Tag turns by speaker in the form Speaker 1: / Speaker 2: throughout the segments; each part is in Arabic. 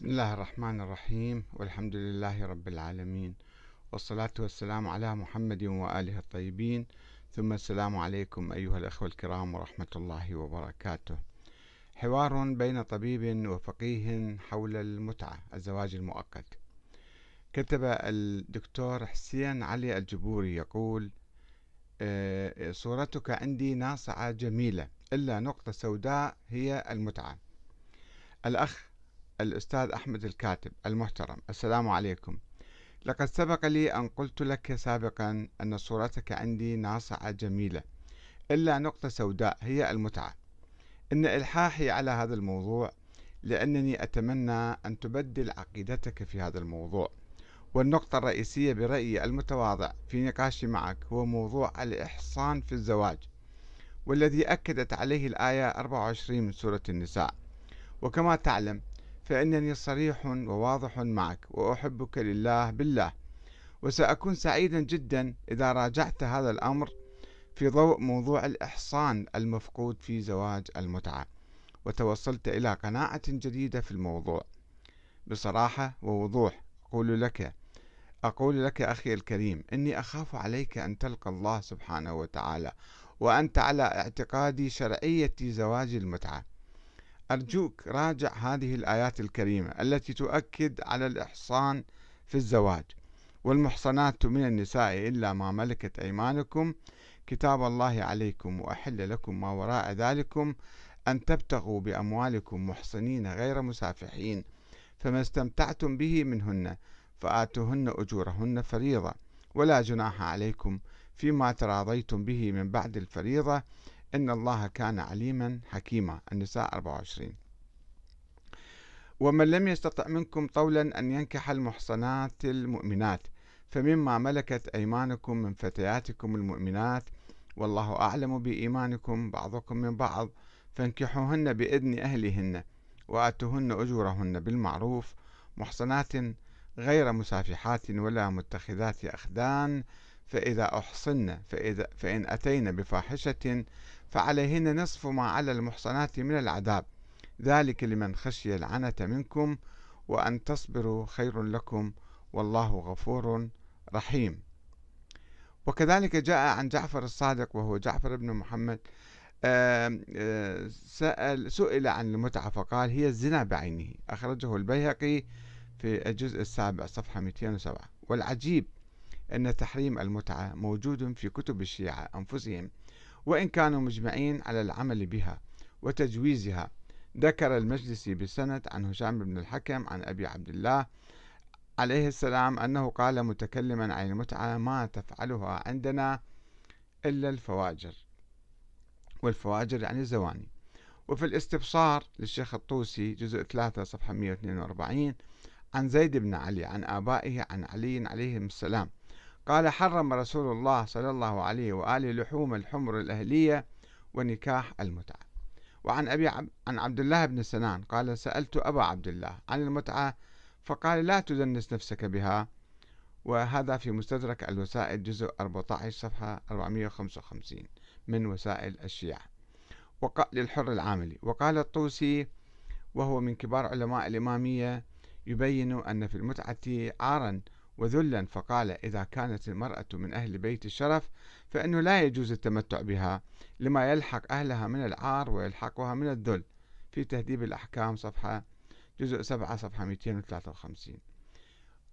Speaker 1: بسم الله الرحمن الرحيم والحمد لله رب العالمين والصلاة والسلام على محمد وآله الطيبين ثم السلام عليكم أيها الأخوة الكرام ورحمة الله وبركاته حوار بين طبيب وفقيه حول المتعة الزواج المؤقت كتب الدكتور حسين علي الجبوري يقول صورتك عندي ناصعة جميلة إلا نقطة سوداء هي المتعة الأخ الأستاذ أحمد الكاتب المحترم السلام عليكم. لقد سبق لي أن قلت لك سابقا أن صورتك عندي ناصعة جميلة إلا نقطة سوداء هي المتعة. إن إلحاحي على هذا الموضوع لأنني أتمنى أن تبدل عقيدتك في هذا الموضوع. والنقطة الرئيسية برأيي المتواضع في نقاشي معك هو موضوع الإحصان في الزواج والذي أكدت عليه الآية 24 من سورة النساء. وكما تعلم فإنني صريح وواضح معك وأحبك لله بالله. وسأكون سعيدا جدا إذا راجعت هذا الأمر في ضوء موضوع الإحصان المفقود في زواج المتعة. وتوصلت إلى قناعة جديدة في الموضوع. بصراحة ووضوح أقول لك أقول لك أخي الكريم إني أخاف عليك أن تلقى الله سبحانه وتعالى وأنت على اعتقاد شرعية زواج المتعة. أرجوك راجع هذه الآيات الكريمة التي تؤكد على الإحصان في الزواج والمحصنات من النساء إلا ما ملكت أيمانكم. كتاب الله عليكم وأحل لكم ما وراء ذلكم أن تبتغوا بأموالكم محصنين غير مسافحين فما استمتعتم به منهن فآتوهن أجورهن فريضة ولا جناح عليكم فيما تراضيتم به من بعد الفريضة إن الله كان عليما حكيما. النساء 24 ومن لم يستطع منكم طولا أن ينكح المحصنات المؤمنات. فمما ملكت أيمانكم من فتياتكم المؤمنات والله أعلم بإيمانكم بعضكم من بعض. فانكحوهن بإذن أهلهن وآتوهن أجورهن بالمعروف. محصنات غير مسافحات ولا متخذات أخدان. فإذا أحصن فإذا فإن أتين بفاحشة فعليهن نصف ما على المحصنات من العذاب. ذلك لمن خشي العنة منكم وأن تصبروا خير لكم والله غفور رحيم. وكذلك جاء عن جعفر الصادق وهو جعفر بن محمد سأل سئل عن المتعة فقال هي الزنا بعينه. أخرجه البيهقي في الجزء السابع صفحة 207 والعجيب أن تحريم المتعة موجود في كتب الشيعة أنفسهم. وإن كانوا مجمعين على العمل بها وتجويزها. ذكر المجلسي بسند عن هشام بن الحكم عن أبي عبد الله عليه السلام أنه قال متكلما عن المتعة ما تفعلها عندنا إلا الفواجر. والفواجر يعني الزواني. وفي الاستبصار للشيخ الطوسي جزء 3 صفحة 142 عن زيد بن علي عن آبائه عن علي عليهم السلام. قال حرم رسول الله صلى الله عليه وآله لحوم الحمر الأهلية ونكاح المتعة. وعن أبي عب... عن عبد الله بن سنان قال سألت أبا عبد الله عن المتعة فقال لا تدنس نفسك بها. وهذا في مستدرك الوسائل جزء 14 صفحة 455 من وسائل الشيعة. وقال للحر العاملي. وقال الطوسي وهو من كبار علماء الإمامية يبين أن في المتعة عارا وذلا فقال إذا كانت المرأة من أهل بيت الشرف فإنه لا يجوز التمتع بها لما يلحق أهلها من العار ويلحقها من الذل. في تهذيب الأحكام صفحة جزء 7 صفحة 253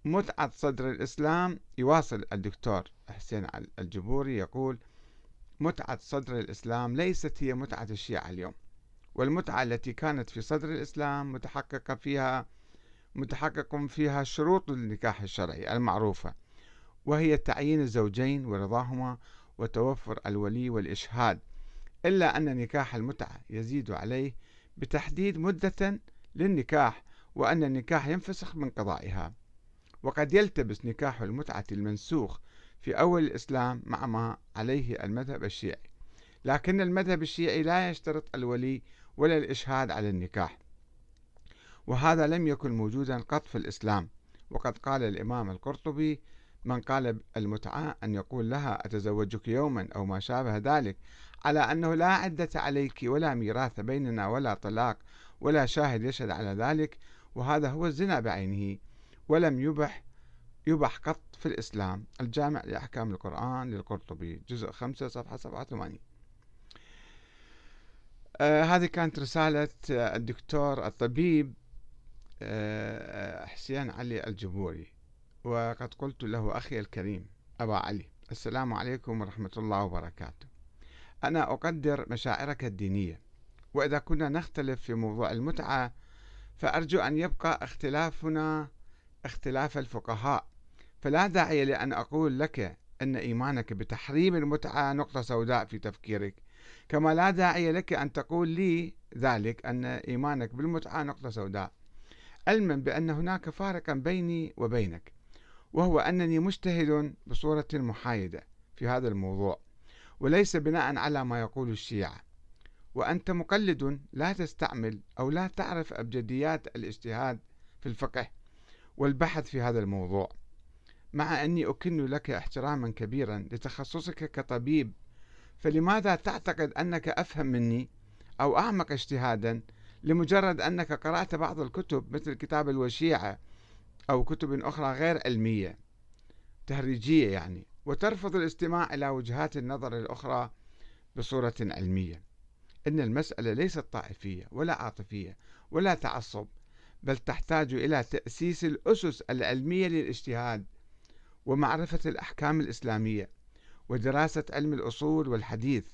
Speaker 1: متعة صدر الإسلام يواصل الدكتور حسين الجبوري يقول متعة صدر الإسلام ليست هي متعة الشيعة اليوم والمتعة التي كانت في صدر الإسلام متحققة فيها متحقق فيها شروط النكاح الشرعي المعروفة وهي تعيين الزوجين ورضاهما وتوفر الولي والإشهاد إلا أن نكاح المتعة يزيد عليه بتحديد مدة للنكاح وأن النكاح ينفسخ من قضائها. وقد يلتبس نكاح المتعة المنسوخ في أول الإسلام مع ما عليه المذهب الشيعي لكن المذهب الشيعي لا يشترط الولي ولا الإشهاد على النكاح. وهذا لم يكن موجودا قط في الإسلام. وقد قال الإمام القرطبي من قال المتعة أن يقول لها أتزوجك يوما أو ما شابه ذلك؟ على أنه لا عدة عليك ولا ميراث بيننا ولا طلاق ولا شاهد يشهد على ذلك وهذا هو الزنا بعينه ولم يبح يبح قط في الإسلام. الجامع لأحكام القرآن للقرطبي جزء 5 صفحة 87 آه هذه كانت رسالة الدكتور الطبيب حسين علي الجبوري وقد قلت له أخي الكريم أبا علي السلام عليكم ورحمة الله وبركاته. أنا أقدر مشاعرك الدينية وإذا كنا نختلف في موضوع المتعة فأرجو أن يبقى اختلافنا اختلاف الفقهاء. فلا داعي لأن أقول لك أن إيمانك بتحريم المتعة نقطة سوداء في تفكيرك. كما لا داعي لك أن تقول لي ذلك أن إيمانك بالمتعة نقطة سوداء. علما بأن هناك فارقا بيني وبينك وهو أنني مجتهد بصورة محايدة في هذا الموضوع وليس بناء على ما يقول الشيعة. وأنت مقلد لا تستعمل أو لا تعرف أبجديات الاجتهاد في الفقه والبحث في هذا الموضوع مع أني أكن لك احتراما كبيرا لتخصصك كطبيب. فلماذا تعتقد أنك أفهم مني أو أعمق اجتهادا لمجرد أنك قرأت بعض الكتب مثل كتاب الوشيعة أو كتب أخرى غير علمية تهريجية يعني وترفض الاستماع إلى وجهات النظر الأخرى بصورة علمية. إن المسألة ليست طائفية ولا عاطفية ولا تعصب بل تحتاج إلى تأسيس الأسس العلمية للاجتهاد ومعرفة الأحكام الإسلامية ودراسة علم الأصول والحديث.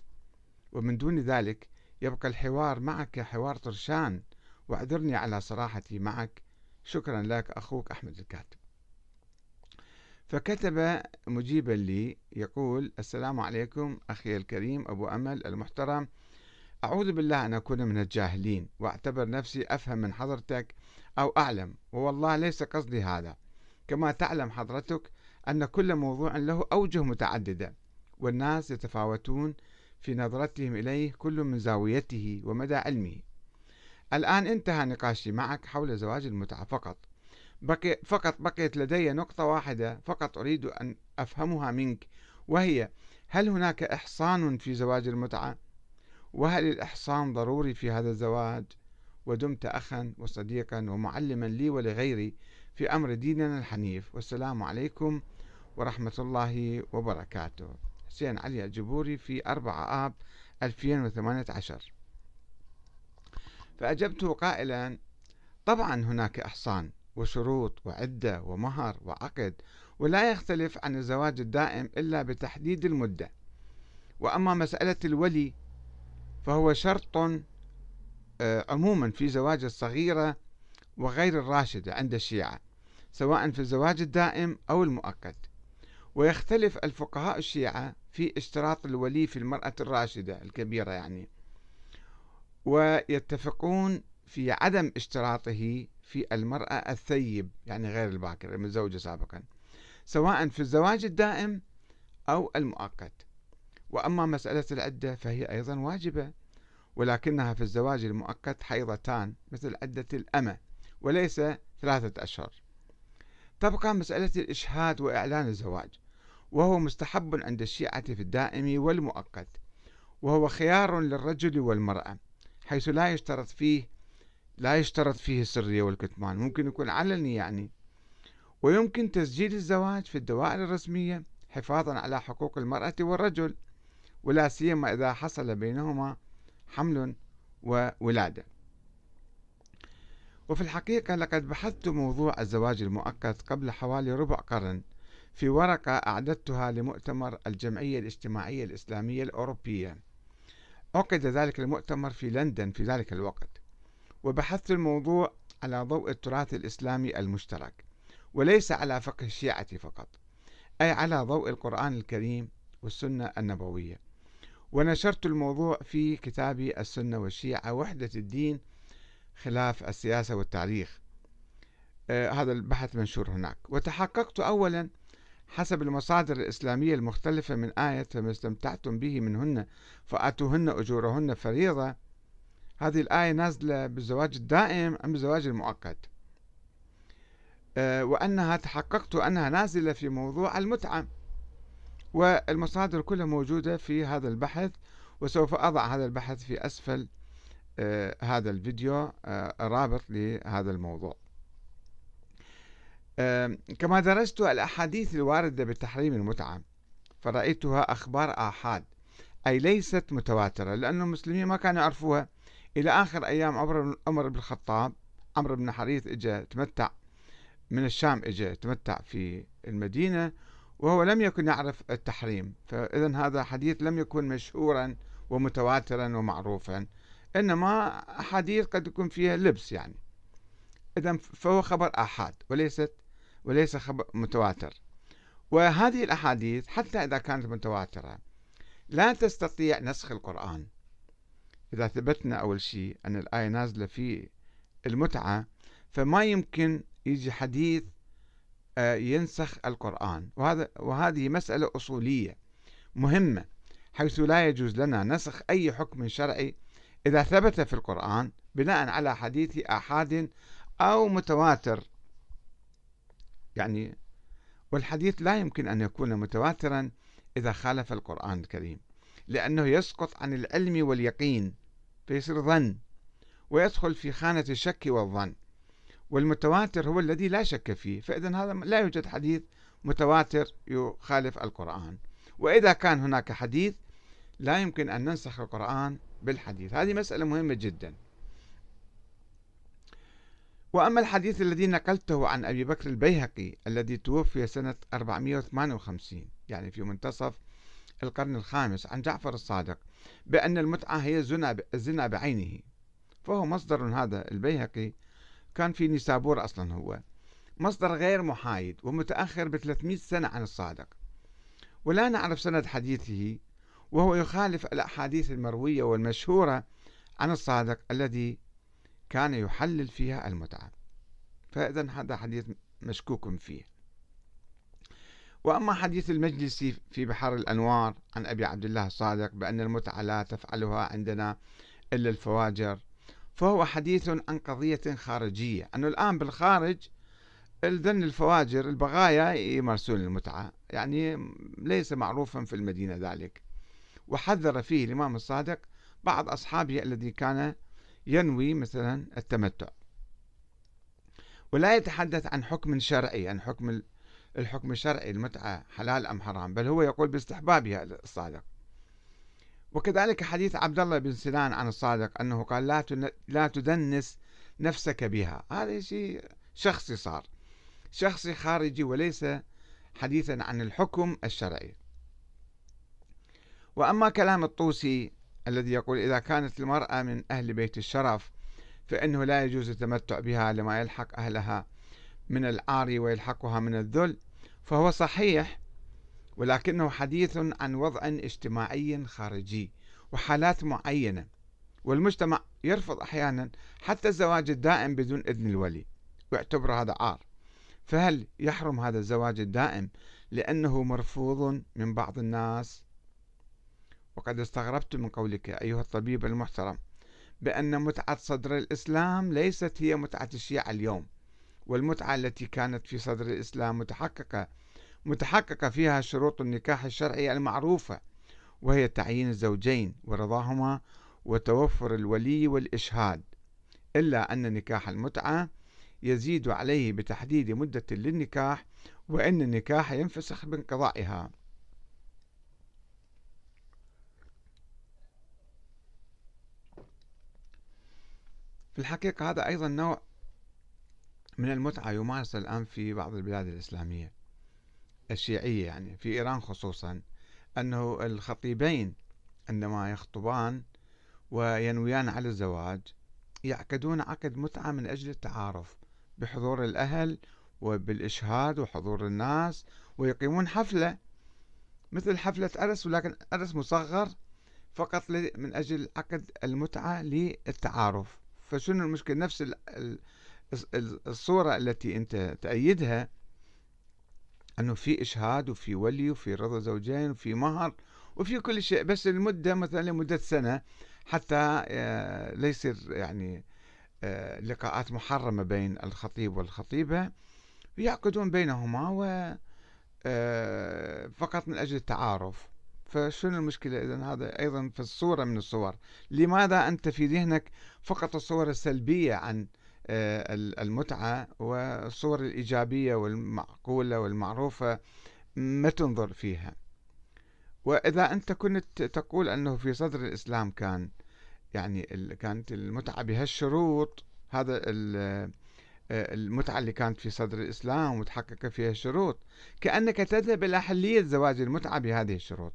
Speaker 1: ومن دون ذلك يبقى الحوار معك حوار طرشان واعذرني على صراحتي معك. شكرا لك أخوك أحمد الكاتب. فكتب مجيبا لي يقول السلام عليكم أخي الكريم أبو أمل المحترم. أعوذ بالله أن أكون من الجاهلين وأعتبر نفسي أفهم من حضرتك أو أعلم ووالله ليس قصدي هذا. كما تعلم حضرتك أن كل موضوع له أوجه متعددة والناس يتفاوتون في نظرتهم إليه كل من زاويته ومدى علمه. الآن انتهى نقاشي معك حول زواج المتعة. فقط. بقي فقط بقيت لدي نقطة واحدة. فقط أريد أن أفهمها منك. وهي هل هناك إحصان في زواج المتعة؟ وهل الإحصان ضروري في هذا الزواج؟ ودمت أخا وصديقا ومعلما لي ولغيري في أمر ديننا الحنيف. والسلام عليكم ورحمة الله وبركاته. حسين علي الجبوري في 4 آب 2018 فأجبته قائلا طبعا هناك إحصان وشروط وعدة ومهر وعقد ولا يختلف عن الزواج الدائم إلا بتحديد المدة. وأما مسألة الولي فهو شرط آه، عموما في زواج الصغيرة وغير الراشدة عند الشيعة سواء في الزواج الدائم أو المؤقت. ويختلف الفقهاء الشيعة في اشتراط الولي في المرأة الراشدة الكبيرة يعني. ويتفقون في عدم اشتراطه في المرأة الثيب يعني غير الباكر المتزوجة سابقا سواء في الزواج الدائم أو المؤقت. وأما مسألة العدة فهي أيضا واجبة ولكنها في الزواج المؤقت حيضتان مثل عدة الأمة وليس ثلاثة أشهر. تبقى مسألة الإشهاد وإعلان الزواج. وهو مستحب عند الشيعة في الدائم والمؤقت وهو خيار للرجل والمرأة حيث لا يشترط فيه لا يشترط فيه السرية والكتمان. ممكن يكون علني يعني. ويمكن تسجيل الزواج في الدوائر الرسمية حفاظا على حقوق المرأة والرجل ولا سيما إذا حصل بينهما حمل وولادة. وفي الحقيقة لقد بحثت موضوع الزواج المؤقت قبل حوالي ربع قرن. في ورقة أعددتها لمؤتمر الجمعية الاجتماعية الإسلامية الأوروبية. عقد ذلك المؤتمر في لندن في ذلك الوقت وبحثت الموضوع على ضوء التراث الإسلامي المشترك وليس على فقه الشيعة فقط أي على ضوء القرآن الكريم والسنة النبوية. ونشرت الموضوع في كتابي السنة والشيعة وحدة الدين خلاف السياسة والتاريخ. آه هذا البحث منشور هناك. وتحققت أولا حسب المصادر الإسلامية المختلفة من آية فما استمتعتم به منهن فآتوهن أجورهن فريضة هذه الآية نازلة بالزواج الدائم أم بالزواج المؤقت؟ آه وأنها تحققت أنها نازلة في موضوع المتعة. والمصادر كلها موجودة في هذا البحث وسوف أضع هذا البحث في أسفل آه هذا الفيديو آه رابط لهذا الموضوع. كما درست الأحاديث الواردة بتحريم المتعة فرأيتها أخبار آحاد أي ليست متواترة لأن المسلمين ما كانوا يعرفوها. إلى آخر أيام عمر عمر بن الخطاب عمرو بن حريث إجا تمتع من الشام إجا تمتع في المدينة وهو لم يكن يعرف التحريم. فإذا هذا حديث لم يكن مشهورا ومتواترا ومعروفا إنما أحاديث قد يكون فيها لبس يعني. إذا فهو خبر آحاد وليست وليس خبر متواتر. وهذه الأحاديث حتى إذا كانت متواترة لا تستطيع نسخ القرآن. إذا ثبتنا أول شيء أن الآية نازلة في المتعة فما يمكن يجي حديث آه، ينسخ القرآن. وهذا وهذه مسألة أصولية مهمة حيث لا يجوز لنا نسخ أي حكم شرعي إذا ثبت في القرآن بناء على حديث آحاد أو متواتر. يعني والحديث لا يمكن أن يكون متواترا إذا خالف القرآن الكريم لأنه يسقط عن العلم واليقين فيصير ظن ويدخل في خانة الشك والظن والمتواتر هو الذي لا شك فيه فإذا هذا لا يوجد حديث متواتر يخالف القرآن. وإذا كان هناك حديث لا يمكن أن ننسخ القرآن بالحديث. هذه مسألة مهمة جدا. وأما الحديث الذي نقلته عن أبي بكر البيهقي الذي توفي سنة 458 يعني في منتصف القرن الخامس عن جعفر الصادق بأن المتعة هي الزنا بعينه. فهو مصدر هذا البيهقي كان في نيسابور أصلا هو. مصدر غير محايد ومتأخر ب 300 سنة عن الصادق. ولا نعرف سند حديثه وهو يخالف الأحاديث المروية والمشهورة عن الصادق الذي كان يحلل فيها المتعة. فإذا هذا حديث مشكوك فيه. وأما حديث المجلسي في بحر الأنوار عن أبي عبد الله الصادق بأن المتعة لا تفعلها عندنا إلا الفواجر فهو حديث عن قضية خارجية. أنه الآن بالخارج الذن الفواجر البغايا يمارسون المتعة. يعني ليس معروفا في المدينة ذلك. وحذر فيه الإمام الصادق بعض أصحابه الذي كان ينوي مثلا التمتع. ولا يتحدث عن حكم شرعي عن حكم الحكم الشرعي المتعة حلال أم حرام بل هو يقول باستحبابها الصادق. وكذلك حديث عبد الله بن سنان عن الصادق أنه قال لا لا تدنس نفسك بها. هذا شيء شخصي صار. شخصي خارجي وليس حديثا عن الحكم الشرعي. وأما كلام الطوسي الذي يقول إذا كانت المرأة من أهل بيت الشرف فإنه لا يجوز التمتع بها لما يلحق أهلها من العار ويلحقها من الذل. فهو صحيح ولكنه حديث عن وضع اجتماعي خارجي وحالات معينة. والمجتمع يرفض أحيانا حتى الزواج الدائم بدون إذن الولي ويعتبر هذا عار. فهل يحرم هذا الزواج الدائم لأنه مرفوض من بعض الناس؟ وقد استغربت من قولك أيها الطبيب المحترم بأن متعة صدر الإسلام ليست هي متعة الشيعة اليوم والمتعة التي كانت في صدر الإسلام متحققة متحققة فيها شروط النكاح الشرعي المعروفة وهي تعيين الزوجين ورضاهما وتوفر الولي والإشهاد إلا أن نكاح المتعة يزيد عليه بتحديد مدة للنكاح وأن النكاح ينفسخ بانقضائها. في الحقيقة هذا أيضا نوع من المتعة يمارس الآن في بعض البلاد الإسلامية الشيعية يعني في إيران خصوصا أنه الخطيبين عندما يخطبان وينويان على الزواج يعقدون عقد متعة من أجل التعارف بحضور الأهل وبالإشهاد وحضور الناس ويقيمون حفلة مثل حفلة أرس ولكن أرس مصغر فقط من أجل عقد المتعة للتعارف. فشنو المشكلة؟ نفس الصورة التي أنت تأيدها أنه في إشهاد وفي ولي وفي رضا زوجين وفي مهر وفي كل شيء بس المدة مثلا لمدة سنة حتى آه، يصير يعني آه، لقاءات محرمة بين الخطيب والخطيبة. يعقدون بينهما و آه، فقط من أجل التعارف. فشنو المشكلة إذا هذا أيضا في الصورة من الصور؟ لماذا أنت في ذهنك فقط الصور السلبية عن المتعة والصور الإيجابية والمعقولة والمعروفة ما تنظر فيها؟ وإذا أنت كنت تقول أنه في صدر الإسلام كان يعني كانت المتعة بهالشروط هذا المتعة اللي كانت في صدر الإسلام ومتحققة فيها الشروط كأنك تذهب إلى حلية زواج المتعة بهذه الشروط.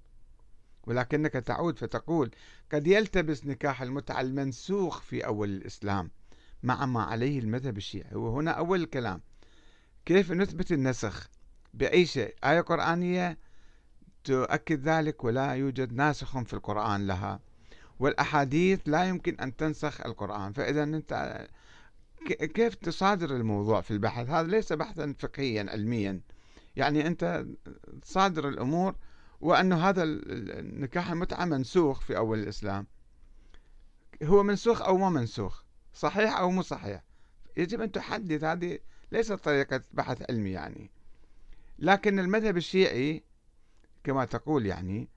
Speaker 1: ولكنك تعود فتقول قد يلتبس نكاح المتعة المنسوخ في أول الإسلام مع ما عليه المذهب الشيعي. وهنا أول الكلام. كيف نثبت النسخ؟ بأي شيء؟ آية قرآنية تؤكد ذلك ولا يوجد ناسخ في القرآن لها. والأحاديث لا يمكن أن تنسخ القرآن. فإذا أنت كيف تصادر الموضوع في البحث؟ هذا ليس بحثا فقهيا علميا. يعني أنت تصادر الأمور وأنه هذا النكاح المتعة منسوخ في أول الإسلام. هو منسوخ أو ما منسوخ صحيح أو مو صحيح. يجب أن تحدد هذه ليست طريقة بحث علمي يعني. لكن المذهب الشيعي كما تقول يعني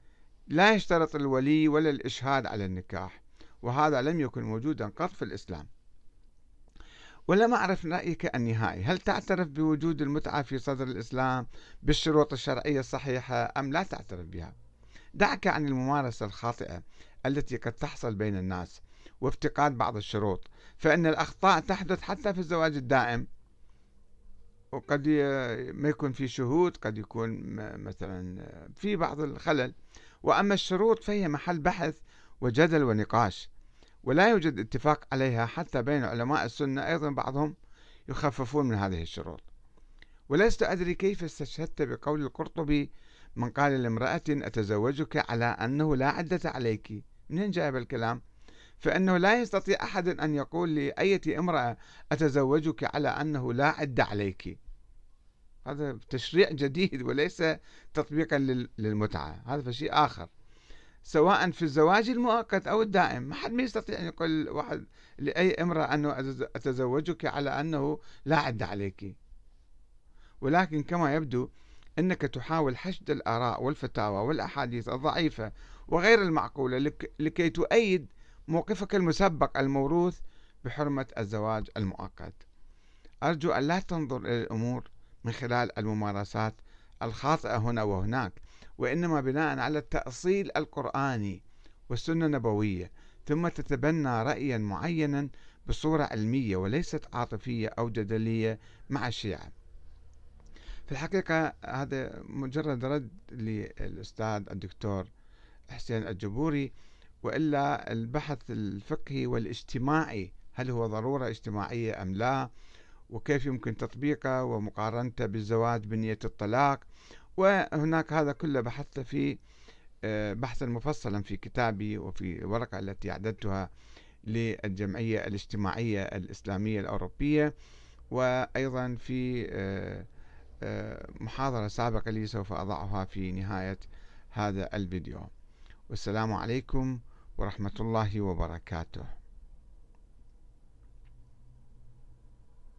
Speaker 1: لا يشترط الولي ولا الإشهاد على النكاح وهذا لم يكن موجودا قط في الإسلام. ولم أعرف رأيك النهائي. هل تعترف بوجود المتعة في صدر الإسلام بالشروط الشرعية الصحيحة أم لا تعترف بها؟ دعك عن الممارسة الخاطئة التي قد تحصل بين الناس وافتقاد بعض الشروط فإن الأخطاء تحدث حتى في الزواج الدائم وقد ما يكون في شهود قد يكون مثلا في بعض الخلل. وأما الشروط فهي محل بحث وجدل ونقاش. ولا يوجد اتفاق عليها حتى بين علماء السنة أيضا بعضهم يخففون من هذه الشروط. ولست أدري كيف استشهدت بقول القرطبي من قال لامرأة أتزوجك على أنه لا عدة عليك. منين جايب الكلام؟ فإنه لا يستطيع أحد أن يقول لأية امرأة أتزوجك على أنه لا عدة عليك. هذا تشريع جديد وليس تطبيقا للمتعة. هذا شيء آخر. سواء في الزواج المؤقت أو الدائم. ما حد ما يستطيع أن يقول واحد لأي امرأة أنه أتزوجك على أنه لا عد عليك. ولكن كما يبدو أنك تحاول حشد الآراء والفتاوى والأحاديث الضعيفة وغير المعقولة لكي تؤيد موقفك المسبق الموروث بحرمة الزواج المؤقت. أرجو أن لا تنظر إلى الأمور من خلال الممارسات الخاطئة هنا وهناك. وإنما بناء على التأصيل القرآني والسنة النبوية ثم تتبنى رأيا معينا بصورة علمية وليست عاطفية أو جدلية مع الشيعة. في الحقيقة هذا مجرد رد للأستاذ الدكتور حسين الجبوري وإلا البحث الفقهي والاجتماعي هل هو ضرورة اجتماعية أم لا؟ وكيف يمكن تطبيقه؟ ومقارنته بالزواج بنية الطلاق؟ وهناك هذا كله بحثت في آه، بحثا مفصلا في كتابي وفي الورقة التي أعددتها للجمعية الاجتماعية الإسلامية الأوروبية. وأيضا في آه، آه، محاضرة سابقة لي سوف أضعها في نهاية هذا الفيديو. والسلام عليكم ورحمة الله وبركاته.